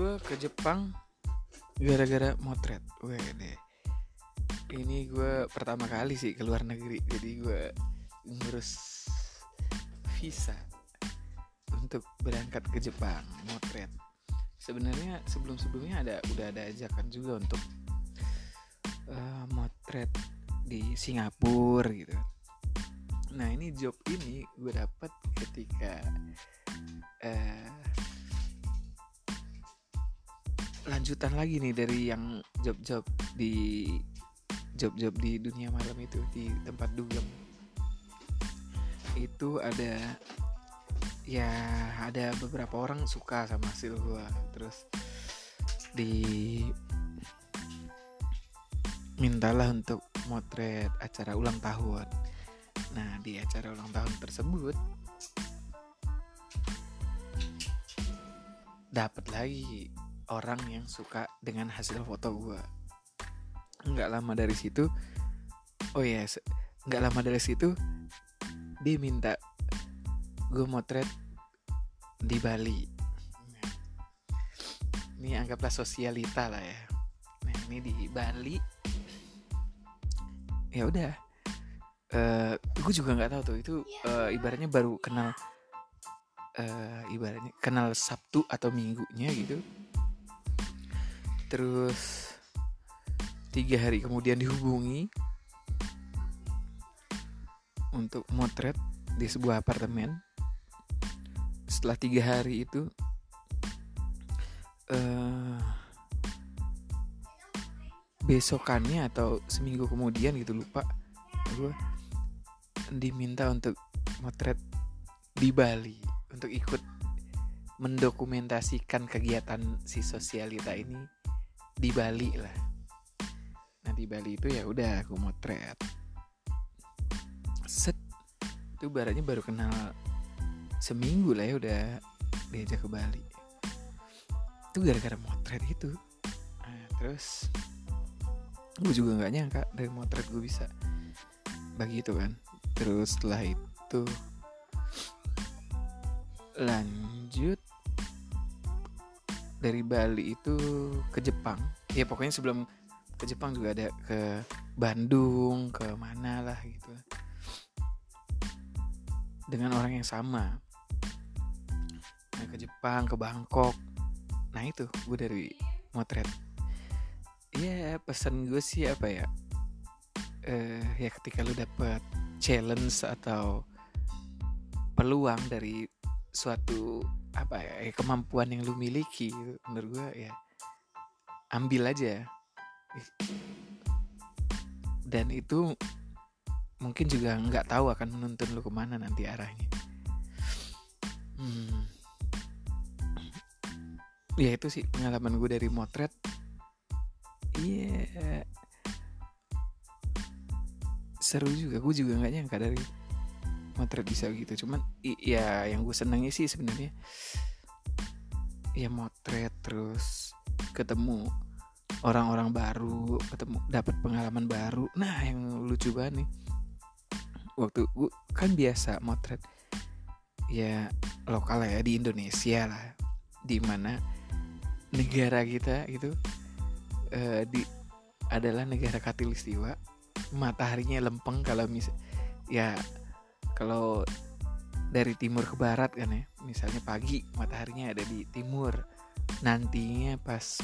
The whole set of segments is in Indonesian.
gue ke Jepang gara-gara motret. Deh. Ini gue pertama kali sih ke luar negeri jadi gue ngurus visa untuk berangkat ke Jepang motret. Sebenarnya sebelum sebelumnya ada udah ada ajakan juga untuk uh, motret di Singapura gitu. Nah ini job ini gue dapet ketika uh, lanjutan lagi nih dari yang job-job di job-job di dunia malam itu di tempat dugem. Itu ada ya ada beberapa orang suka sama hasil gue terus di mintalah untuk motret acara ulang tahun. Nah di acara ulang tahun tersebut dapat lagi orang yang suka dengan hasil foto gue nggak lama dari situ oh ya yes, nggak lama dari situ dia minta gue motret di Bali. Ini anggaplah sosialita lah ya. Nah ini di Bali. Ya udah. Uh, gue juga nggak tahu tuh itu uh, ibaratnya baru kenal uh, ibaratnya kenal Sabtu atau Minggunya gitu terus tiga hari kemudian dihubungi untuk motret di sebuah apartemen. Setelah tiga hari itu uh, besokannya atau seminggu kemudian gitu lupa gue diminta untuk motret di Bali untuk ikut mendokumentasikan kegiatan si sosialita ini di Bali lah. Nah di Bali itu ya udah aku motret. Set. Itu baratnya baru kenal seminggu lah ya udah diajak ke Bali. Itu gara-gara motret itu. Nah, terus gue juga nggak nyangka dari motret gue bisa begitu kan. Terus setelah itu lanjut dari Bali itu ke Jepang. Ya pokoknya sebelum ke Jepang juga ada ke Bandung ke mana lah gitu. Dengan orang yang sama. Nah ke Jepang ke Bangkok. Nah itu gue dari motret. Ya pesan gue sih apa ya? Eh, ya ketika lu dapet challenge atau peluang dari suatu apa ya eh, kemampuan yang lu miliki menurut gue ya ambil aja dan itu mungkin juga nggak tahu akan menuntun lu ke mana nanti arahnya hmm. ya itu sih pengalaman gue dari motret iya yeah. seru juga gue juga nggak nyangka dari motret bisa gitu. Cuman ya yang gue senangnya sih sebenarnya ya motret terus ketemu orang-orang baru ketemu dapat pengalaman baru. Nah yang lucu banget nih waktu gue kan biasa motret ya lokal ya di Indonesia lah di mana negara kita itu uh, di adalah negara katulistiwa mataharinya lempeng kalau mis ya kalau dari timur ke barat kan ya misalnya pagi mataharinya ada di timur nantinya pas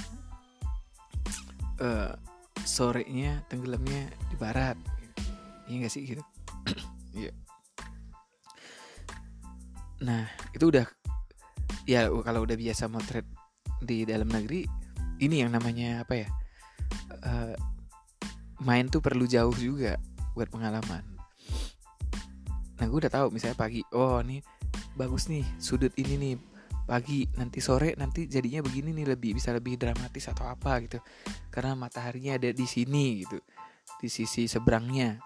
uh, sorenya tenggelamnya di barat. Iya gak sih gitu? Iya. Nah itu udah ya kalau udah biasa motret di dalam negeri ini yang namanya apa ya uh, main tuh perlu jauh juga buat pengalaman nah gue udah tahu misalnya pagi oh nih bagus nih sudut ini nih. Pagi nanti sore nanti jadinya begini nih lebih bisa lebih dramatis atau apa gitu. Karena mataharinya ada di sini gitu. Di sisi seberangnya.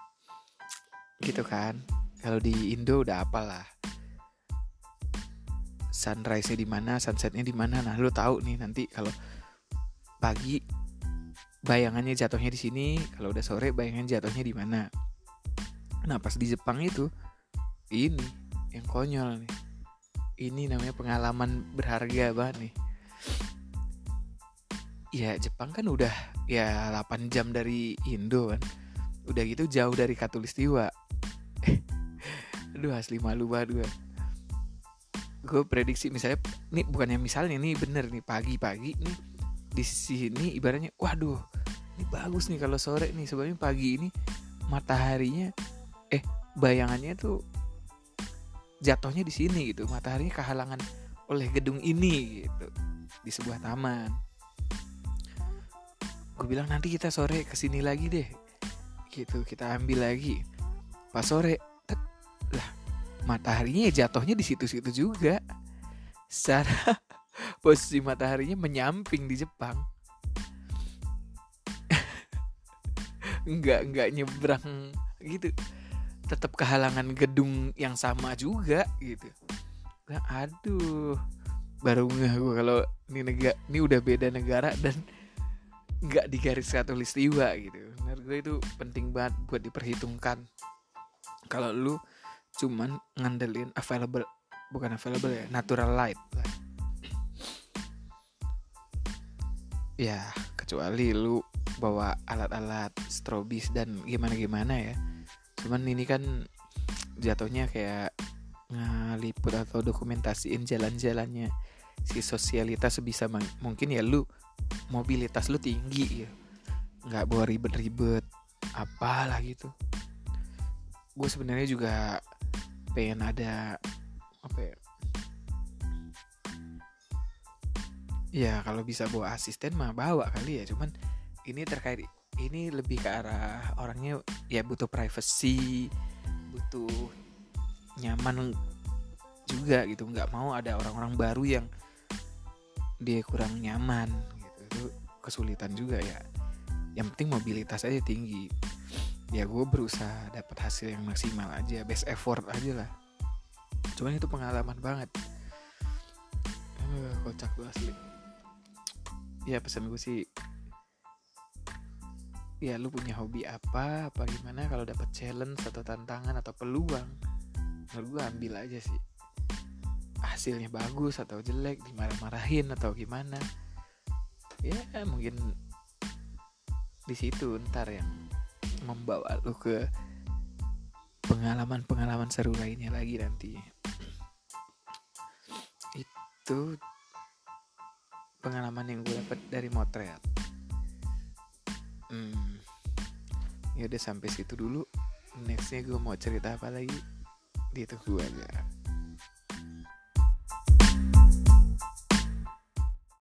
Gitu kan. Kalau di Indo udah apalah sunrise-nya di mana sunsetnya di mana. Nah lo tahu nih nanti kalau pagi bayangannya jatuhnya di sini. Kalau udah sore bayangan jatuhnya di mana. Nah pas di Jepang itu ini yang konyol nih. Ini namanya pengalaman berharga banget nih. Ya Jepang kan udah ya 8 jam dari Indo kan. Udah gitu jauh dari Katulistiwa aduh asli malu banget gue gue prediksi misalnya nih bukannya misalnya nih bener nih pagi-pagi nih di sini ibaratnya waduh ini bagus nih kalau sore nih. Sebenarnya pagi ini mataharinya eh bayangannya tuh jatuhnya di sini gitu mataharinya kehalangan oleh gedung ini gitu di sebuah taman. Gue bilang nanti kita sore ke sini lagi deh. Gitu kita ambil lagi. Pas sore lah mataharinya ya jatuhnya di situ-situ juga. Secara posisi mataharinya menyamping di Jepang. Nggak nggak nyebrang gitu tetap kehalangan gedung yang sama juga gitu. Nah, aduh. Baru nggak gue kalau ini negara ini udah beda negara dan nggak di garis katulistiwa gitu. Menurut gue itu penting banget buat diperhitungkan. Kalau lu cuman ngandelin available bukan available ya natural light ya kecuali lu bawa alat-alat strobis dan gimana-gimana ya cuman ini kan jatuhnya kayak ngeliput atau dokumentasiin jalan-jalannya si sosialitas sebisa mungkin ya lu mobilitas lu tinggi ya. Nggak bawa ribet-ribet apalah gitu. Gue sebenarnya juga pengen ada apa ya? Ya kalau bisa bawa asisten mah bawa kali ya. Cuman ini terkait ini lebih ke arah orangnya ya butuh privacy butuh nyaman juga gitu. Nggak mau ada orang-orang baru yang dia kurang nyaman gitu. Itu kesulitan juga ya. Yang penting mobilitas aja tinggi. Ya gue berusaha dapat hasil yang maksimal aja best effort aja lah. Cuman itu pengalaman banget. Uh, kocak gue asli ya pesan gue sih ya lu punya hobi apa? Apa gimana kalau dapat challenge atau tantangan atau peluang? Menurut gue ambil aja sih. Hasilnya bagus atau jelek dimarah-marahin atau gimana. Ya mungkin di situ ntar yang membawa lu ke pengalaman-pengalaman seru lainnya lagi nanti. Itu pengalaman yang gue dapat dari motret hmm, ya udah sampai situ dulu. Nextnya gue mau cerita apa lagi? Ditunggu aja